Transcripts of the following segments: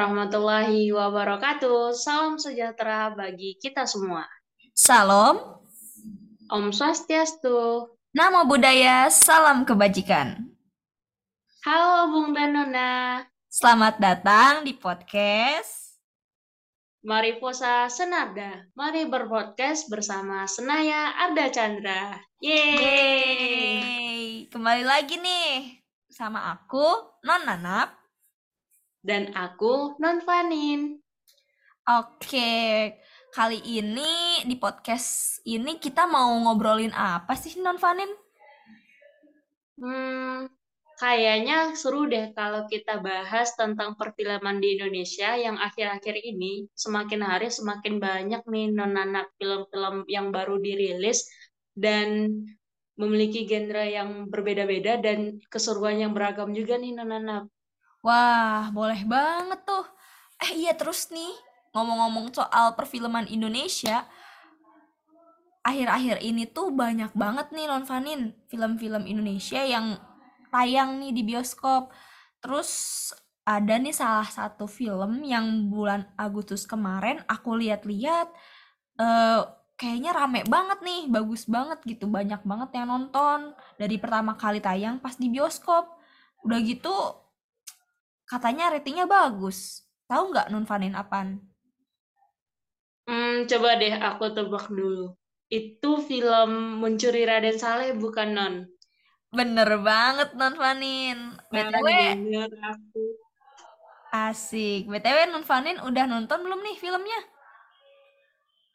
Warahmatullahi wabarakatuh. Salam sejahtera bagi kita semua. Salam, Om Swastiastu. Namo Buddhaya, salam kebajikan. Halo Bung dan Nona. Selamat datang di podcast Mari Posa Senada. Mari berpodcast bersama Senaya Arda Chandra. Yeay. Yeay. Kembali lagi nih sama aku, Non Nanap. Dan aku Non Fanin. Oke, kali ini di podcast ini kita mau ngobrolin apa sih Non Fanin? Hmm, kayaknya seru deh kalau kita bahas tentang perfilman di Indonesia yang akhir-akhir ini semakin hari semakin banyak nih non-anak film-film yang baru dirilis dan memiliki genre yang berbeda-beda dan keseruan yang beragam juga nih non-anak. Wah, boleh banget tuh. Eh iya terus nih, ngomong-ngomong soal perfilman Indonesia, akhir-akhir ini tuh banyak banget nih Non Fanin film-film Indonesia yang tayang nih di bioskop. Terus ada nih salah satu film yang bulan Agustus kemarin aku lihat-lihat eh kayaknya rame banget nih, bagus banget gitu, banyak banget yang nonton dari pertama kali tayang pas di bioskop. Udah gitu katanya ratingnya bagus. Tahu nggak Non Fanin apaan? Hmm, coba deh aku tebak dulu. Itu film Mencuri Raden Saleh bukan non? Bener banget Non Fanin. BTW bener aku. asik. BTW Non Fanin udah nonton belum nih filmnya?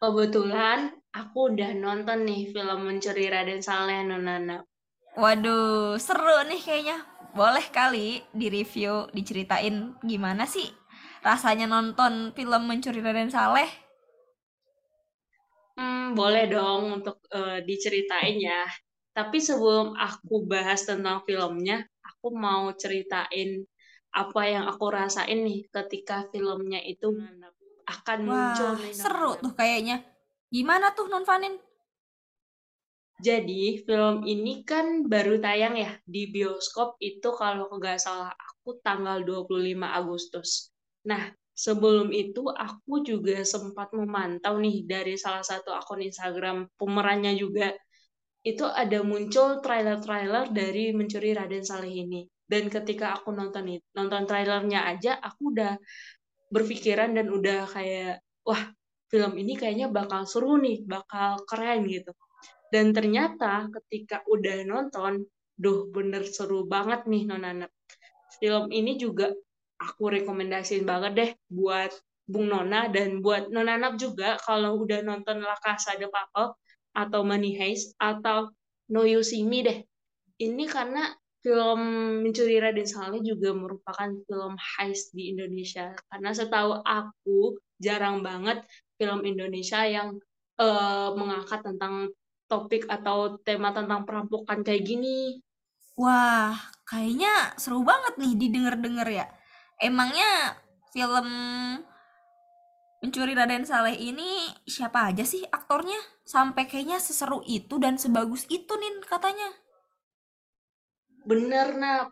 Kebetulan aku udah nonton nih film Mencuri Raden Saleh Nonana. Waduh, seru nih kayaknya. Boleh kali di-review, diceritain gimana sih rasanya nonton film Mencuri Raden Saleh? Hmm, boleh dong untuk eh, diceritain ya. Tapi sebelum aku bahas tentang filmnya, aku mau ceritain apa yang aku rasain nih ketika filmnya itu akan muncul Wah, nih. seru tuh kayaknya. Gimana tuh Non Fanin? Jadi film ini kan baru tayang ya di bioskop itu kalau nggak salah aku tanggal 25 Agustus. Nah, sebelum itu aku juga sempat memantau nih dari salah satu akun Instagram pemerannya juga. Itu ada muncul trailer-trailer dari Mencuri Raden Saleh ini. Dan ketika aku nonton itu, nonton trailernya aja, aku udah berpikiran dan udah kayak, wah, film ini kayaknya bakal seru nih, bakal keren gitu. Dan ternyata ketika udah nonton, duh bener seru banget nih Nonana. Film ini juga aku rekomendasiin banget deh buat Bung Nona dan buat Nonanap juga kalau udah nonton La Casa de Papel atau Money Heist atau No You See Me deh. Ini karena film Mencuri Raden Saleh juga merupakan film heist di Indonesia. Karena setahu aku jarang banget film Indonesia yang eh, mengangkat tentang topik atau tema tentang perampokan kayak gini. Wah, kayaknya seru banget nih didengar-dengar ya. Emangnya film Mencuri Raden Saleh ini siapa aja sih aktornya? Sampai kayaknya seseru itu dan sebagus itu nih katanya. Bener, nah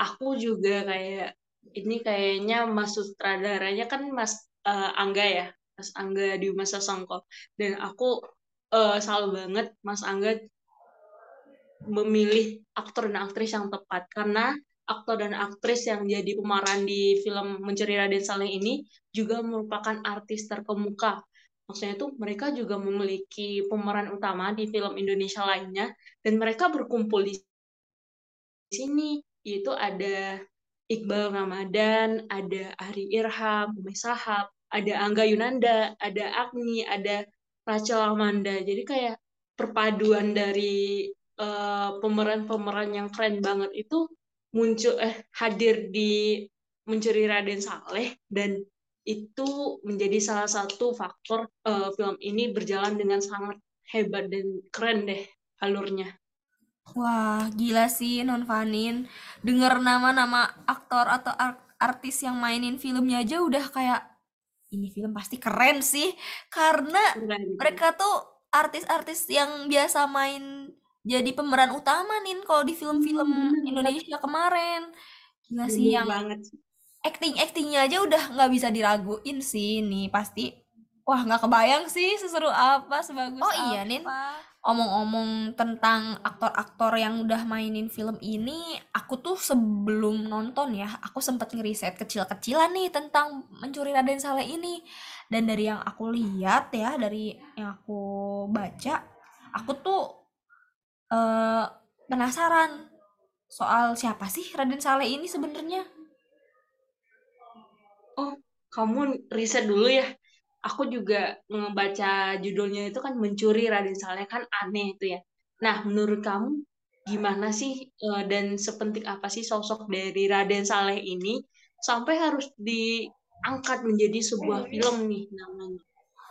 aku juga kayak ini kayaknya Mas sutradaranya kan Mas eh, Angga ya, Mas Angga di Masa Songko. Dan aku eh, selalu banget Mas Angga memilih aktor dan aktris yang tepat karena aktor dan aktris yang jadi pemeran di film Mencuri Raden Saleh ini juga merupakan artis terkemuka. Maksudnya itu mereka juga memiliki pemeran utama di film Indonesia lainnya dan mereka berkumpul di sini yaitu ada Iqbal Ramadan, ada Ari Irham, Umay Sahab, ada Angga Yunanda, ada Agni, ada Rachel Amanda. Jadi kayak perpaduan dari eh, pemeran-pemeran yang keren banget itu muncul eh hadir di Mencuri Raden Saleh dan itu menjadi salah satu faktor eh, film ini berjalan dengan sangat hebat dan keren deh alurnya. Wah, gila sih Non Fanin. Dengar nama-nama aktor atau ar- artis yang mainin filmnya aja udah kayak ini film pasti keren sih. Karena Keren. mereka tuh artis-artis yang biasa main jadi pemeran utama nih kalau di film-film Hmm. Indonesia kemarin. Gila sih yang banget. acting-actingnya aja udah nggak bisa diraguin sih nih pasti wah nggak kebayang sih seseru apa sebagus Oh iya, Nin. Omong-omong tentang aktor-aktor yang udah mainin film ini aku tuh sebelum nonton ya aku sempet ngeriset kecil-kecilan nih tentang mencuri Raden Saleh ini dan dari yang aku lihat ya dari yang aku baca aku tuh eh, penasaran soal siapa sih Raden Saleh ini sebenarnya Oh, kamu riset dulu ya. Aku juga ngebaca judulnya itu kan mencuri Raden Saleh kan aneh itu ya. Nah, menurut kamu gimana sih eh, dan sepenting apa sih sosok dari Raden Saleh ini sampai harus diangkat menjadi sebuah film nih namanya?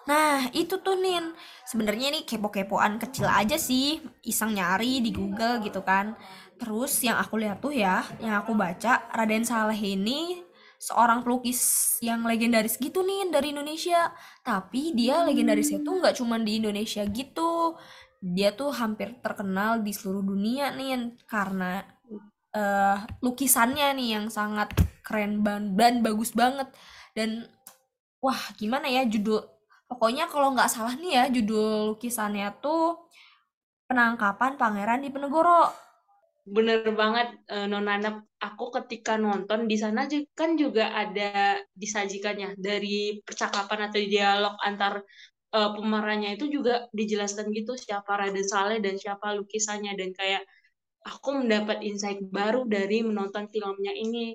Nah, itu tuh Nin. Sebenarnya ini kepo-kepoan kecil aja sih, iseng nyari di Google gitu kan. Terus yang aku lihat tuh ya, yang aku baca, Raden Saleh ini seorang pelukis yang legendaris gitu nih dari Indonesia. Tapi dia legendarisnya tuh nggak cuma di Indonesia gitu. Dia tuh hampir terkenal di seluruh dunia nih karena eh, lukisannya nih yang sangat keren ban dan bagus banget. Dan wah gimana ya judul Pokoknya kalau nggak salah nih ya judul lukisannya tuh Penangkapan Pangeran Diponegoro. Bener banget eh, Nona Nep. Aku ketika nonton di sana kan juga ada disajikannya. Dari percakapan atau dialog antar eh, pemerannya itu juga dijelaskan gitu siapa Raden Saleh dan siapa lukisannya. Dan kayak aku mendapat insight baru dari menonton filmnya ini.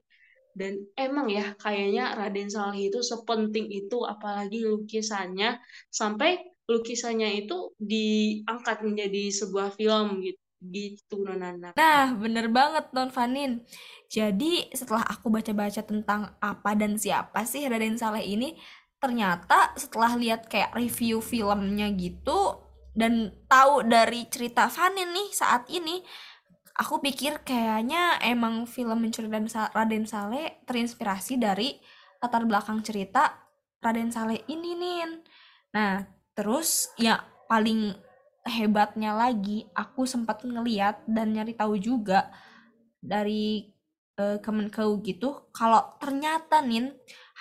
Dan emang ya kayaknya Raden Saleh itu sepenting itu apalagi lukisannya. Sampai lukisannya itu diangkat menjadi sebuah film gitu gitu Nona Nah, bener banget Non Vanin. Jadi setelah aku baca-baca tentang apa dan siapa sih Raden Saleh ini, ternyata setelah lihat kayak review filmnya gitu dan tahu dari cerita Vanin nih saat ini, aku pikir kayaknya emang film Mencuri dan Raden Saleh terinspirasi dari latar belakang cerita Raden Saleh ini nih. Nah, terus ya paling hebatnya lagi, aku sempat ngeliat dan nyari tahu juga dari eh, Kemenkeu gitu, kalau ternyata nih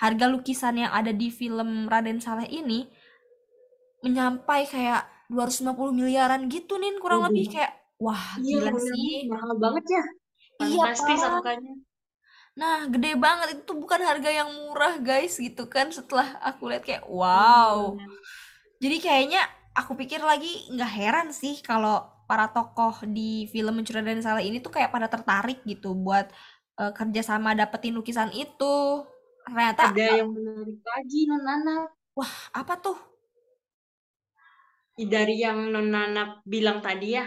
harga lukisan yang ada di film Raden Saleh ini menyampai kayak 250 miliaran gitu nih kurang lebih Waduh, kayak wah iya gila sih. mahal banget ya Iya, fantastis Pak. angkanya Nah, gede banget itu tuh bukan harga yang murah, guys, gitu kan. Setelah aku lihat kayak iya wow. Jadi kayaknya aku pikir lagi nggak heran sih kalau para tokoh di film Mencuri dan Salah ini tuh kayak pada tertarik gitu buat eh, kerja sama dapetin lukisan itu. Ternyata ada yang menarik lagi Nona apa tuh? dari yang Non Nana bilang tadi ya,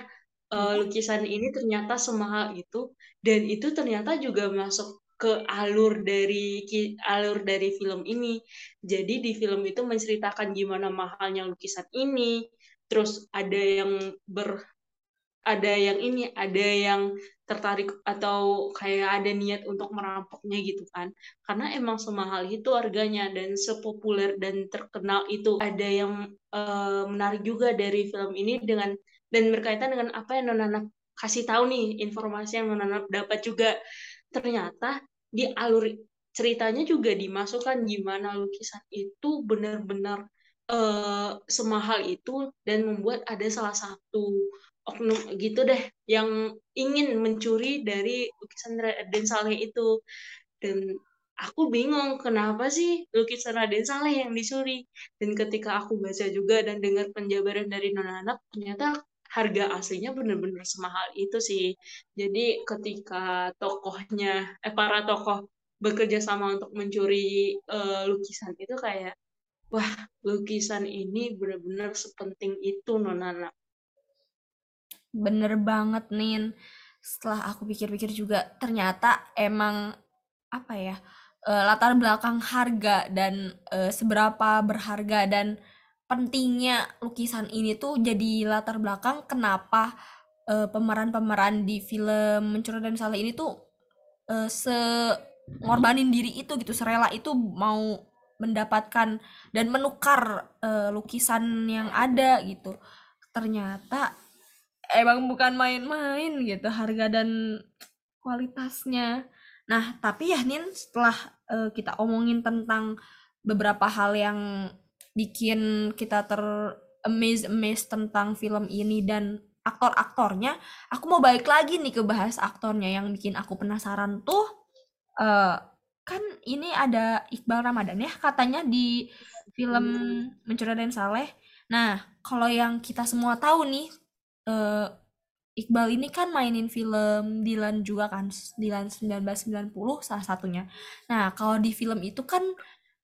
Iya. lukisan ini ternyata semahal itu dan itu ternyata juga masuk ke alur dari alur dari film ini. Jadi di film itu menceritakan gimana mahalnya lukisan ini, terus ada yang ber ada yang ini, ada yang tertarik atau kayak ada niat untuk merampoknya gitu kan. Karena emang semahal itu harganya dan sepopuler dan terkenal itu. Ada yang eh, menarik juga dari film ini dengan dan berkaitan dengan apa yang Nona kasih tahu nih, informasi yang Nona dapat juga. Ternyata di alur ceritanya juga dimasukkan gimana lukisan itu benar-benar eh, semahal itu dan membuat ada salah satu oknum gitu deh yang ingin mencuri dari lukisan Raden Saleh itu. Dan aku bingung kenapa sih lukisan Raden Saleh yang dicuri. Dan ketika aku baca juga dan dengar penjabaran dari Nona Anak ternyata harga aslinya benar-benar semahal itu sih jadi ketika tokohnya eh para tokoh bekerja sama untuk mencuri eh, lukisan itu kayak wah lukisan ini benar-benar sepenting itu Nona Bener banget, Nin. Setelah aku pikir-pikir juga, ternyata emang apa ya, eh, latar belakang harga dan eh, seberapa berharga dan pentingnya lukisan ini tuh jadi latar belakang kenapa eh, pemeran-pemeran di film Mencuri dan Saleh ini tuh eh, se ngorbanin diri itu gitu, serela itu mau mendapatkan dan menukar eh, lukisan yang ada gitu. Ternyata emang bukan main-main gitu harga dan kualitasnya. Nah, tapi ya Nin, setelah uh, kita omongin tentang beberapa hal yang bikin kita ter amaze amaze tentang film ini dan aktor-aktornya, aku mau balik lagi nih ke bahas aktornya yang bikin aku penasaran tuh uh, kan ini ada Iqbal Ramadan ya katanya di film Mencuri Raden Saleh. Nah, kalau yang kita semua tahu nih uh, Iqbal ini kan mainin film Dilan juga kan, Dilan 1990 salah satunya. Nah, kalau di film itu kan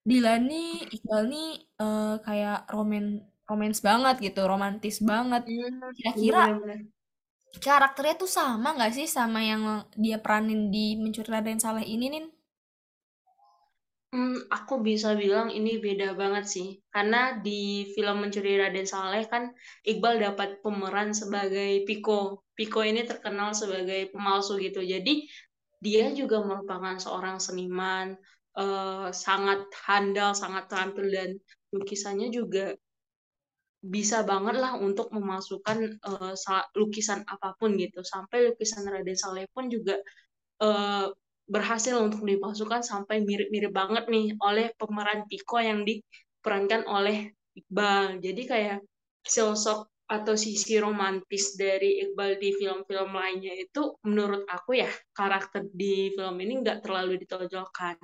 Dilan nih, Iqbal nih uh, kayak roman romance banget gitu, romantis banget. Hmm, Kira-kira karakternya tuh sama nggak sih sama yang dia peranin di Mencuri Raden Saleh ini nih? Hmm, aku bisa bilang ini beda banget sih. Karena di film Mencuri Raden Saleh kan Iqbal dapat pemeran sebagai Piko. Piko ini terkenal sebagai pemalsu gitu. Jadi dia juga merupakan seorang seniman, uh, sangat handal, sangat terampil dan lukisannya juga bisa banget lah untuk memasukkan uh, lukisan apa pun gitu. Sampai lukisan Raden Saleh pun juga uh, berhasil untuk dimasukkan sampai mirip-mirip banget nih oleh pemeran Piko yang diperankan oleh Iqbal. Jadi kayak sosok atau sisi romantis dari Iqbal di film-film lainnya itu menurut aku ya karakter di film ini nggak terlalu ditonjolkan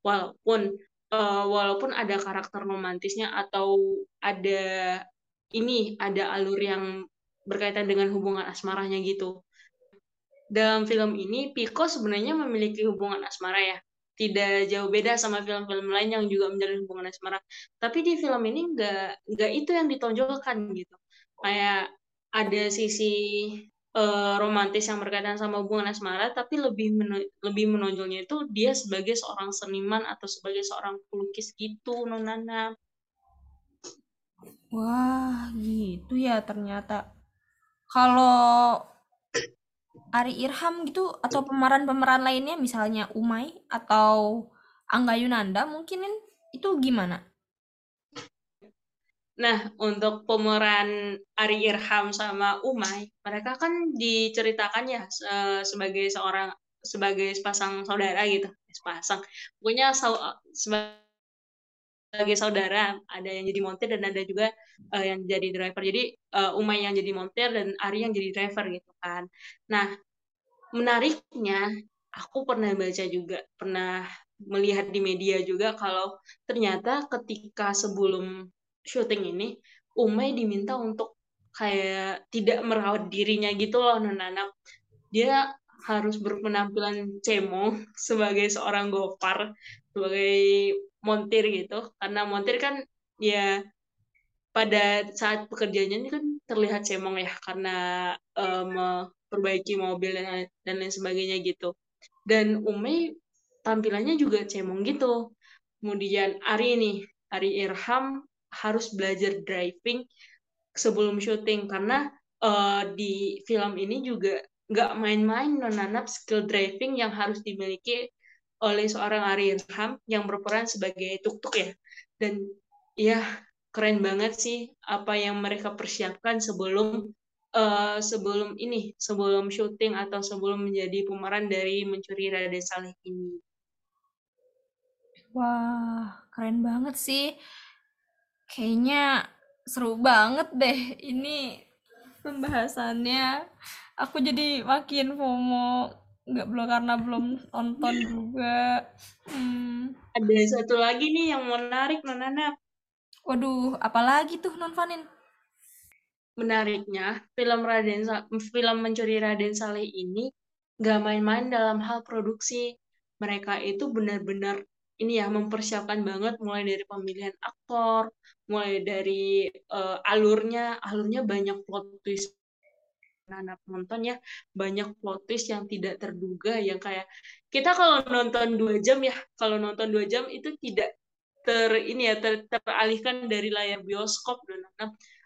walaupun uh, walaupun ada karakter romantisnya atau ada ini ada alur yang berkaitan dengan hubungan asmaranya gitu. Dalam film ini Piko sebenarnya memiliki hubungan asmara ya. Tidak jauh beda sama film-film lain yang juga menjalin hubungan asmara. Tapi di film ini nggak nggak itu yang ditonjolkan gitu. Kayak ada sisi uh, romantis yang berkaitan sama hubungan asmara tapi lebih lebih menonjolnya itu dia sebagai seorang seniman atau sebagai seorang pelukis gitu nonana wah gitu ya ternyata kalau Ari Irham gitu atau pemeran-pemeran lainnya misalnya Umay atau Angga Yunanda mungkin itu gimana? Nah, untuk pemeran Ari Irham sama Umay, mereka kan diceritakan ya sebagai seorang sebagai sepasang saudara gitu, sepasang. Pokoknya sebagai saudara, ada yang jadi montir dan ada juga uh, yang jadi driver. Jadi uh, Umay yang jadi montir dan Ari yang jadi driver gitu kan. Nah, menariknya aku pernah baca juga, pernah melihat di media juga kalau ternyata ketika sebelum syuting ini Umay diminta untuk kayak tidak merawat dirinya gitu loh nona dia harus berpenampilan cemong sebagai seorang gopar sebagai montir gitu karena montir kan ya pada saat pekerjaannya ini kan terlihat cemong ya karena uh, memperbaiki mobil dan, dan lain sebagainya gitu. Dan Umi tampilannya juga cemong gitu. Kemudian Ari nih, Ari Irham harus belajar driving sebelum syuting karena uh, di film ini juga nggak main-main menanam skill driving yang harus dimiliki oleh seorang Ari Irham yang berperan sebagai tuk-tuk ya. Dan ya keren banget sih apa yang mereka persiapkan sebelum uh, sebelum ini, sebelum syuting atau sebelum menjadi pemeran dari Mencuri Raden Saleh ini. Wah, keren banget sih. Kayaknya seru banget deh ini pembahasannya. Aku jadi makin FOMO nggak belum karena belum nonton juga. Hmm. Ada satu lagi nih yang menarik, Nona Waduh, apalagi tuh Non Fanin? Menariknya, film Raden film Mencuri Raden Saleh ini gak main-main dalam hal produksi. Mereka itu benar-benar ini ya mempersiapkan banget mulai dari pemilihan aktor, mulai dari uh, alurnya, alurnya banyak plot twist. Anak penonton ya banyak plot twist yang tidak terduga yang kayak kita kalau nonton dua jam ya kalau nonton dua jam itu tidak ter ini ya ter, teralihkan dari layar bioskop. Dan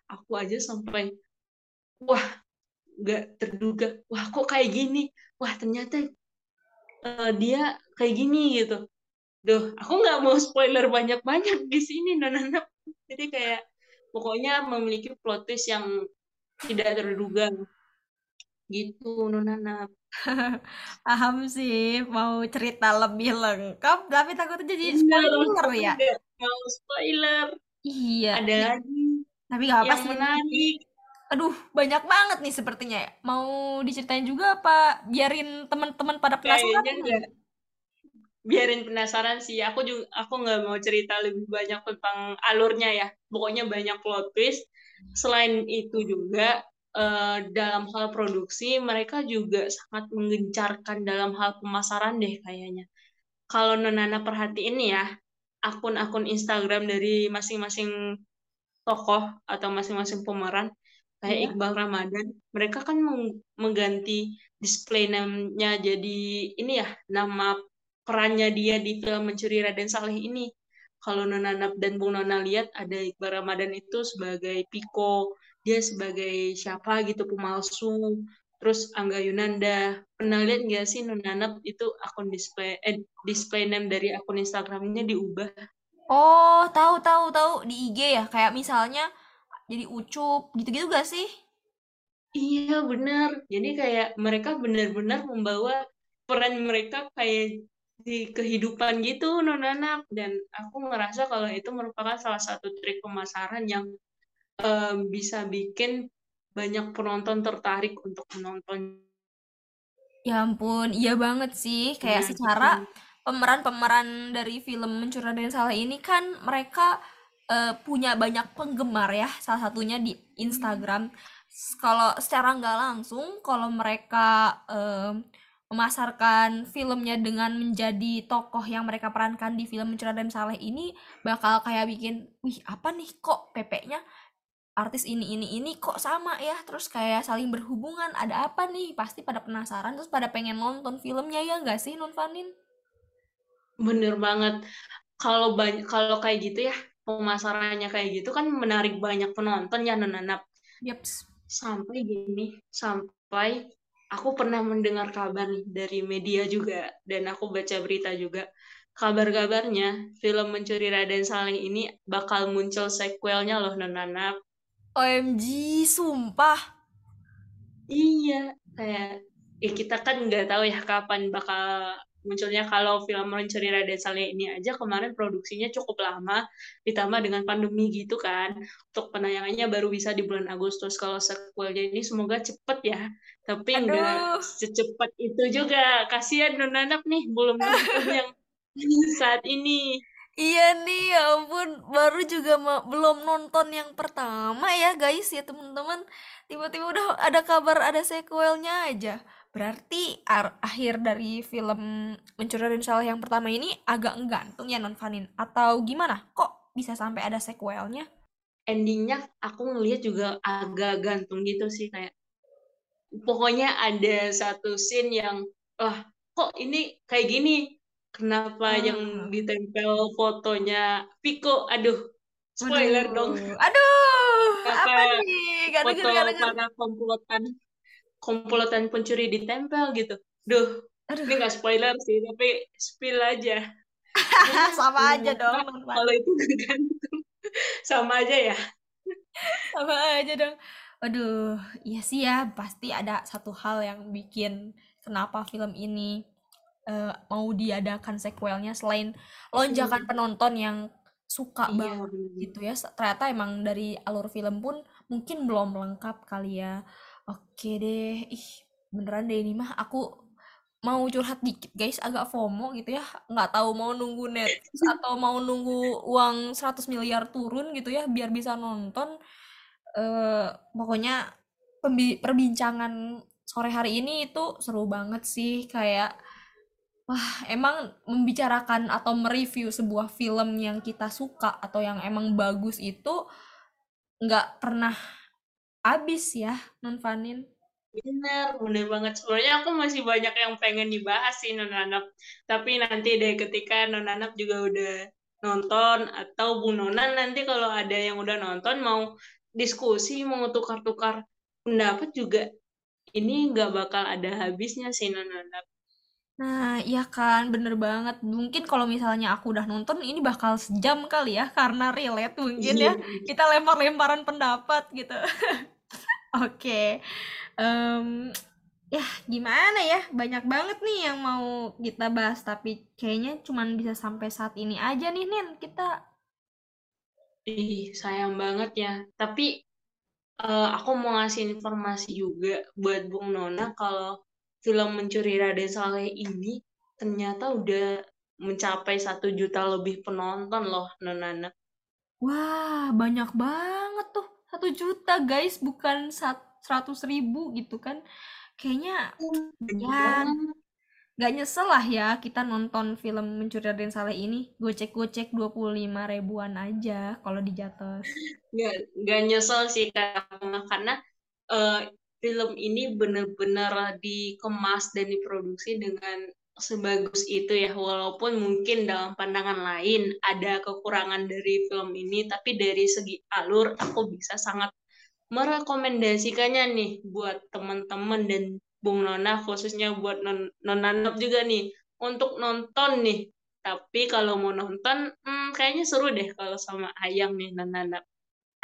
aku aja sampai wah nggak terduga. Wah kok kayak gini? Wah ternyata uh, dia kayak gini gitu Duh, aku nggak mau spoiler banyak-banyak di sini nona jadi kayak pokoknya memiliki plot twist yang tidak terduga gitu Nonana. Paham sih, mau cerita lebih lengkap, tapi takutnya jadi Bener, spoiler ya. nggak mau spoiler. Iya, Ada ih, lagi tapi gak apa sih. menarik. Aduh, banyak banget nih sepertinya ya. Mau diceritain juga apa biarin teman-teman pada penasaran nggak biarin penasaran sih. Aku juga aku nggak mau cerita lebih banyak tentang alurnya ya. Pokoknya banyak plot twist. Selain itu juga eh, dalam hal produksi mereka juga sangat menggencarkan dalam hal pemasaran deh kayaknya. Kalau Nonana perhatiin ya, akun-akun Instagram dari masing-masing tokoh atau masing-masing pemeran kayak Iya. Iqbal Ramadan, mereka kan meng- mengganti display name-nya jadi ini ya, nama perannya dia di film Mencuri Raden Saleh ini. Kalau Nona Nap dan Bung Nona lihat ada Iqbal Ramadan itu sebagai Piko, dia sebagai siapa gitu pemalsu. Terus Angga Yunanda, pernah lihat nggak sih Nona Nap itu akun display eh, display name dari akun Instagramnya diubah Oh, tahu tahu tahu di IG ya, kayak misalnya jadi Ucup gitu-gitu gak sih? Iya benar. Jadi kayak mereka benar-benar membawa peran mereka kayak di kehidupan gitu nonanak dan aku ngerasa kalau itu merupakan salah satu trik pemasaran yang em, bisa bikin banyak penonton tertarik untuk menontonnya Ya ampun, iya banget sih. Kayak secara gitu. pemeran-pemeran dari film Mencuri Raden Saleh ini kan mereka eh, punya banyak penggemar ya, salah satunya di Instagram. S- Kalau secara nggak langsung, kalau mereka em, memasarkan filmnya dengan menjadi tokoh yang mereka perankan di film Mencuri Raden Saleh ini, bakal kayak bikin, wih apa nih kok PP-nya artis ini ini ini kok sama ya terus kayak saling berhubungan ada apa nih pasti pada penasaran terus pada pengen nonton filmnya ya nggak sih Non Vanin? Bener banget. Kalau banyak kalau kayak gitu ya pemasarannya kayak gitu kan menarik banyak penonton ya nonanak. Yaps. Sampai gini, sampai aku pernah mendengar kabar nih dari media juga, dan aku baca berita juga. Kabar-kabarnya, film Mencuri Raden Saleh ini bakal muncul sequelnya loh, Nonana. OMG, sumpah. Iya, kayak ya kita kan nggak tahu ya kapan bakal munculnya kalau film Mencuri Raden Saleh ini aja kemarin produksinya cukup lama ditambah dengan pandemi gitu kan untuk penayangannya baru bisa di bulan Agustus kalau sequelnya ini semoga cepet ya tapi Aduh. secepat itu juga kasihan Nunanak nih belum nonton yang saat ini Iya nih, ya ampun, baru juga belum nonton yang pertama ya guys ya teman-teman. Tiba-tiba udah ada kabar ada sequelnya aja. Berarti ar- akhir dari film Mencuri Saleh yang pertama ini agak nggantung ya Non Vanin? Atau gimana? Kok bisa sampai ada sequelnya? endingnya aku ngelihat juga agak gantung gitu sih kayak pokoknya ada satu scene yang wah kok ini kayak gini kenapa yang Ah. ditempel fotonya Piko aduh spoiler dong Waduh, aduh, kenapa apa nih? Gak denger, foto gak denger. para komplotan komplotan pencuri ditempel gitu. Duh Aduh, ini nggak spoiler sih tapi spill aja. Sama aja dong, Non kalau itu gantung. Sama aja ya. Sama aja dong. Aduh, iya sih ya, pasti ada satu hal yang bikin kenapa film ini eh, mau diadakan sequelnya selain lonjakan penonton yang suka iya banget bener gitu ya. Ternyata emang dari alur film pun mungkin belum lengkap kali ya. Oke deh, ih beneran deh ini mah aku mau curhat dikit guys, agak FOMO gitu ya. Nggak tahu mau nunggu Netflix atau mau nunggu uang 100 miliar turun gitu ya biar bisa nonton eh pokoknya perbincangan sore hari ini itu seru banget sih kayak wah emang membicarakan atau mereview sebuah film yang kita suka atau yang emang bagus itu nggak pernah habis ya Non Vanin Bener, bener banget. Sebenarnya aku masih banyak yang pengen dibahas sih Nonanap. Tapi nanti deh ketika Nonanap juga udah nonton atau Bung Nonan nanti kalau ada yang udah nonton mau diskusi, mau tukar-tukar pendapat juga ini nggak bakal ada habisnya sih Nonanap. nah iya kan bener banget mungkin kalau misalnya aku udah nonton ini bakal sejam kali ya karena relate mungkin Iya, ya kita lempar-lemparan pendapat gitu Oke, em, Ya, gimana ya? Banyak banget nih yang mau kita bahas, tapi kayaknya cuman bisa sampai saat ini aja nih, Nin. Kita Ih, sayang banget ya. Tapi eh, aku mau ngasih informasi juga buat Bung Nona kalau film Mencuri Raden Saleh ini ternyata udah mencapai satu juta lebih penonton loh, Nona. Wah, banyak banget tuh. Satu juta, guys. Bukan seratus ribu gitu kan. Kayaknya, Banyak ya, banget. gak nyesel lah ya kita nonton film Mencuri Raden Saleh ini. Gocek-gocek 25 ribuan aja kalau di Jatos. Nggak, nggak nyesel sih karena, karena eh, film ini bener-bener dikemas dan diproduksi dengan sebagus itu ya walaupun mungkin dalam pandangan lain ada kekurangan dari film ini tapi dari segi alur aku bisa sangat merekomendasikannya nih buat teman-teman dan Bung Nona khususnya buat non Nonanap juga nih untuk nonton nih tapi kalau mau nonton hmm, kayaknya seru deh kalau sama Ayang nih Nonanap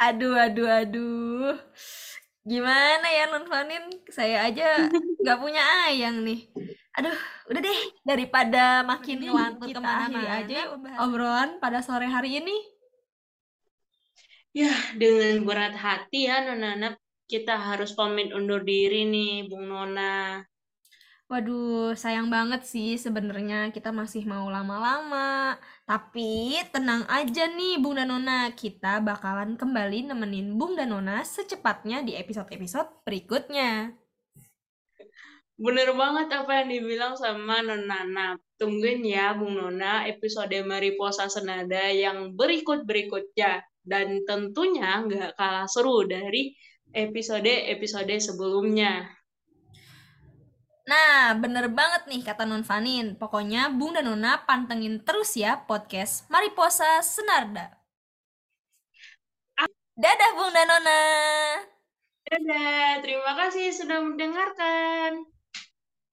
Aduh, aduh, aduh. Gimana ya Non Fanin? Saya aja nggak punya ayang nih. Aduh, udah deh. Daripada makin ngelantur akhiri aja obrolan pada sore hari ini. Ya, dengan berat hati ya Nona kita harus pamit undur diri nih, Bung Nona. Waduh, sayang banget sih sebenarnya kita masih mau lama-lama. Tapi tenang aja nih Bung dan Nona, kita bakalan kembali nemenin Bung dan Nona secepatnya di episode-episode berikutnya. Bener banget apa yang dibilang sama Nona. Tungguin ya Bung Nona episode Mariposa Senada yang berikut-berikutnya. Dan tentunya nggak kalah seru dari episode-episode sebelumnya. Nah, bener banget nih kata Non Fanin. Pokoknya Bung dan Nona pantengin terus ya podcast Mariposa Senarda. Dadah Bung dan Nona. Dadah, terima kasih sudah mendengarkan.